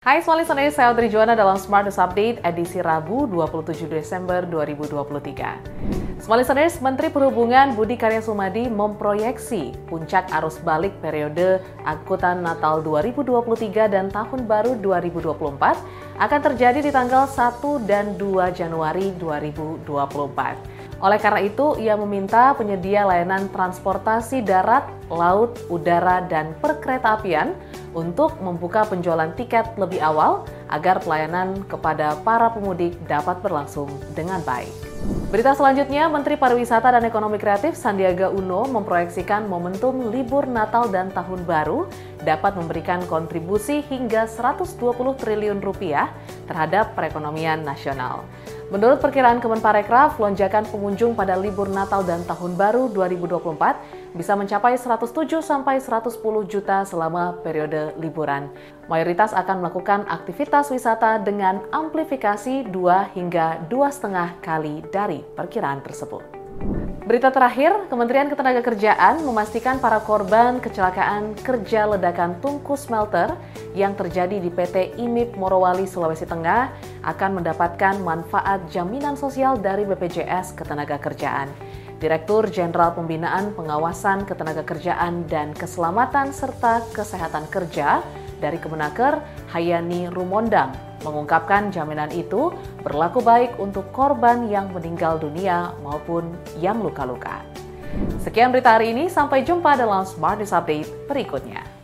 Hai semua listeners, saya Audrey Juwana dalam Smart News Update edisi Rabu 27 Desember 2023. Semua listeners, Menteri Perhubungan Budi Karya Sumadi memproyeksi puncak arus balik periode angkutan Natal 2023 dan Tahun Baru 2024 akan terjadi di tanggal 1 dan 2 Januari 2024. Oleh karena itu, ia meminta penyedia layanan transportasi darat, laut, udara, dan perkeretaapian untuk membuka penjualan tiket lebih awal agar pelayanan kepada para pemudik dapat berlangsung dengan baik. Berita selanjutnya, Menteri Pariwisata dan Ekonomi Kreatif Sandiaga Uno memproyeksikan momentum libur Natal dan Tahun Baru dapat memberikan kontribusi hingga 120 triliun rupiah terhadap perekonomian nasional. Menurut perkiraan Kemenparekraf, lonjakan pengunjung pada libur Natal dan Tahun Baru 2024 bisa mencapai 107 sampai 110 juta selama periode liburan. Mayoritas akan melakukan aktivitas wisata dengan amplifikasi 2 hingga 2,5 kali dari perkiraan tersebut. Berita terakhir, Kementerian Ketenagakerjaan memastikan para korban kecelakaan kerja ledakan tungku smelter yang terjadi di PT IMIP Morowali, Sulawesi Tengah akan mendapatkan manfaat jaminan sosial dari BPJS Ketenagakerjaan. Direktur Jenderal Pembinaan Pengawasan Ketenagakerjaan dan Keselamatan serta Kesehatan Kerja dari Kemenaker, Hayani Rumondang, mengungkapkan jaminan itu berlaku baik untuk korban yang meninggal dunia maupun yang luka-luka. Sekian berita hari ini, sampai jumpa dalam Smart News Update berikutnya.